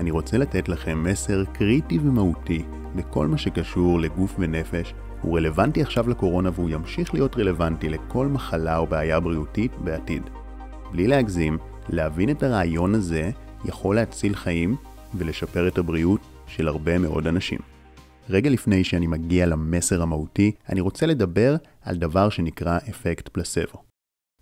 אני רוצה לתת לכם מסר קריטי ומהותי בכל מה שקשור לגוף ונפש. הוא רלוונטי עכשיו לקורונה והוא ימשיך להיות רלוונטי לכל מחלה או בעיה בריאותית בעתיד. בלי להגזים, להבין את הרעיון הזה יכול להציל חיים ולשפר את הבריאות של הרבה מאוד אנשים. רגע לפני שאני מגיע למסר המהותי, אני רוצה לדבר על דבר שנקרא אפקט פלסבו.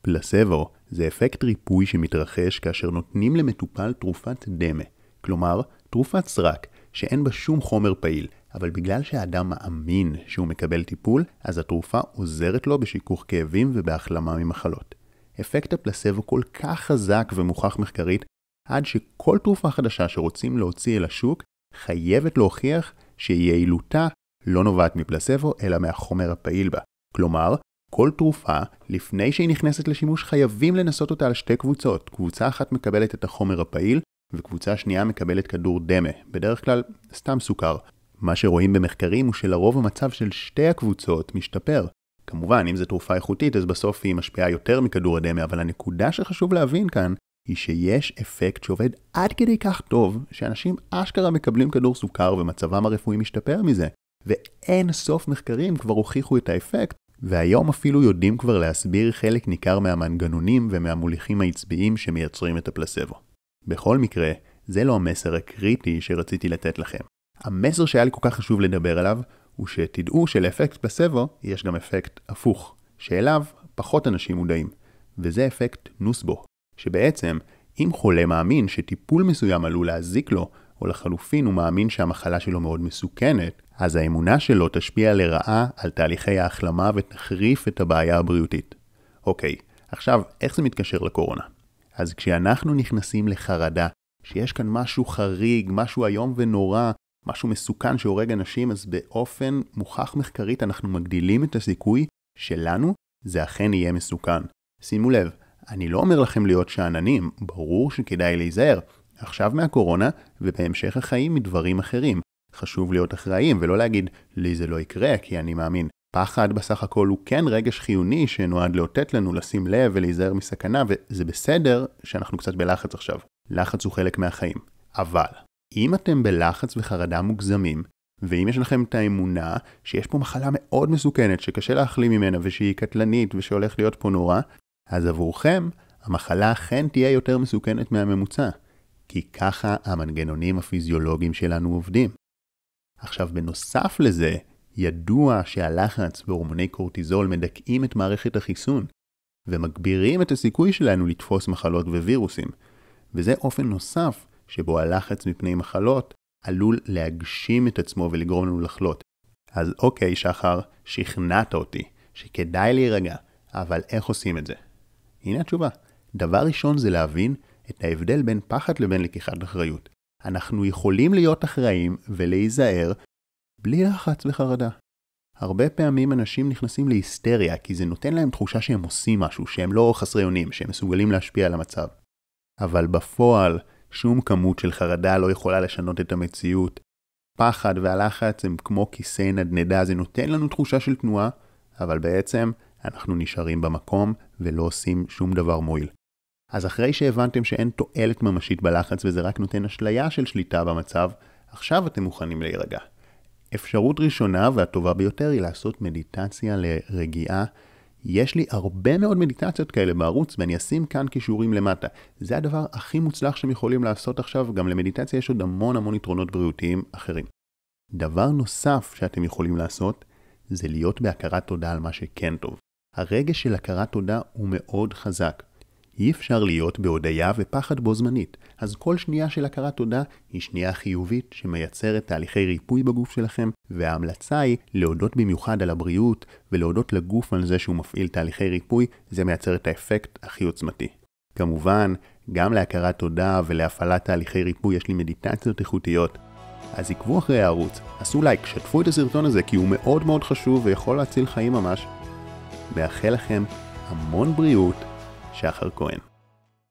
פלסבו זה אפקט ריפוי שמתרחש כאשר נותנים למטופל תרופת דמה, כלומר, תרופת סרק, שאין בה שום חומר פעיל, אבל בגלל שהאדם מאמין שהוא מקבל טיפול, אז התרופה עוזרת לו בשיכוך כאבים ובהחלמה ממחלות. אפקט הפלסבו כל כך חזק ומוכח מחקרית, עד שכל תרופה חדשה שרוצים להוציא אל השוק, חייבת להוכיח שיעילותה לא נובעת מפלסבו, אלא מהחומר הפעיל בה. כלומר, כל תרופה, לפני שהיא נכנסת לשימוש, חייבים לנסות אותה על שתי קבוצות. קבוצה אחת מקבלת את החומר הפעיל, וקבוצה שנייה מקבלת כדור דמה, בדרך כלל סתם סוכר. מה שרואים במחקרים הוא שלרוב המצב של שתי הקבוצות משתפר. כמובן, אם זו תרופה איכותית, אז בסוף היא משפיעה יותר מכדור הדמה, אבל הנקודה שחשוב להבין כאן, היא שיש אפקט שעובד עד כדי כך טוב, שאנשים אשכרה מקבלים כדור סוכר ומצבם הרפואי משתפר מזה. ואין סוף מחקרים כבר הוכיחו את האפקט, והיום אפילו יודעים כבר להסביר חלק ניכר מהמנגנונים ומהמוליכים העצביים שמייצרים את הפלסבו. בכל מקרה, זה לא המסר הקריטי שרציתי לתת לכם. המסר שהיה לי כל כך חשוב לדבר עליו, הוא שתדעו שלאפקט פלסבו יש גם אפקט הפוך, שאליו פחות אנשים מודעים, וזה אפקט נוסבו, שבעצם, אם חולה מאמין שטיפול מסוים עלול להזיק לו, או לחלופין הוא מאמין שהמחלה שלו מאוד מסוכנת, אז האמונה שלו תשפיע לרעה על תהליכי ההחלמה ותחריף את הבעיה הבריאותית. אוקיי, עכשיו, איך זה מתקשר לקורונה? אז כשאנחנו נכנסים לחרדה, שיש כאן משהו חריג, משהו איום ונורא, משהו מסוכן שהורג אנשים, אז באופן מוכח מחקרית אנחנו מגדילים את הסיכוי שלנו זה אכן יהיה מסוכן. שימו לב, אני לא אומר לכם להיות שאננים, ברור שכדאי להיזהר. עכשיו מהקורונה, ובהמשך החיים מדברים אחרים. חשוב להיות אחראים ולא להגיד, לי זה לא יקרה כי אני מאמין. פחד בסך הכל הוא כן רגש חיוני שנועד לאותת לנו לשים לב ולהיזהר מסכנה, וזה בסדר שאנחנו קצת בלחץ עכשיו. לחץ הוא חלק מהחיים. אבל, אם אתם בלחץ וחרדה מוגזמים, ואם יש לכם את האמונה שיש פה מחלה מאוד מסוכנת שקשה להחלים ממנה ושהיא קטלנית ושהולך להיות פה נורא, אז עבורכם המחלה אכן תהיה יותר מסוכנת מהממוצע, כי ככה המנגנונים הפיזיולוגיים שלנו עובדים. עכשיו בנוסף לזה, ידוע שהלחץ והורמוני קורטיזול מדכאים את מערכת החיסון, ומגבירים את הסיכוי שלנו לתפוס מחלות ווירוסים, וזה אופן נוסף שבו הלחץ מפני מחלות עלול להגשים את עצמו ולגרום לנו לחלות. אז אוקיי, שחר, שכנעת אותי שכדאי להירגע, אבל איך עושים את זה? הנה התשובה. דבר ראשון זה להבין את ההבדל בין פחד לבין לקיחת אחריות. אנחנו יכולים להיות אחראים ולהיזהר בלי לחץ וחרדה. הרבה פעמים אנשים נכנסים להיסטריה כי זה נותן להם תחושה שהם עושים משהו, שהם לא חסרי אונים, שהם מסוגלים להשפיע על המצב. אבל בפועל, שום כמות של חרדה לא יכולה לשנות את המציאות. פחד והלחץ הם כמו כיסא נדנדה, זה נותן לנו תחושה של תנועה, אבל בעצם אנחנו נשארים במקום ולא עושים שום דבר מועיל. אז אחרי שהבנתם שאין תועלת ממשית בלחץ וזה רק נותן אשליה של שליטה במצב, עכשיו אתם מוכנים להירגע. אפשרות ראשונה והטובה ביותר היא לעשות מדיטציה לרגיעה. יש לי הרבה מאוד מדיטציות כאלה בערוץ ואני אשים כאן קישורים למטה. זה הדבר הכי מוצלח שהם יכולים לעשות עכשיו, גם למדיטציה יש עוד המון המון יתרונות בריאותיים אחרים. דבר נוסף שאתם יכולים לעשות זה להיות בהכרת תודה על מה שכן טוב. הרגש של הכרת תודה הוא מאוד חזק. אי אפשר להיות בהודיה ופחד בו זמנית, אז כל שנייה של הכרת תודה היא שנייה חיובית שמייצרת תהליכי ריפוי בגוף שלכם, וההמלצה היא להודות במיוחד על הבריאות ולהודות לגוף על זה שהוא מפעיל תהליכי ריפוי, זה מייצר את האפקט הכי עוצמתי. כמובן, גם להכרת תודה ולהפעלת תהליכי ריפוי יש לי מדיטציות איכותיות. אז עקבו אחרי הערוץ, עשו לייק, שתפו את הסרטון הזה כי הוא מאוד מאוד חשוב ויכול להציל חיים ממש. מאחל לכם המון בריאות, שחר כהן.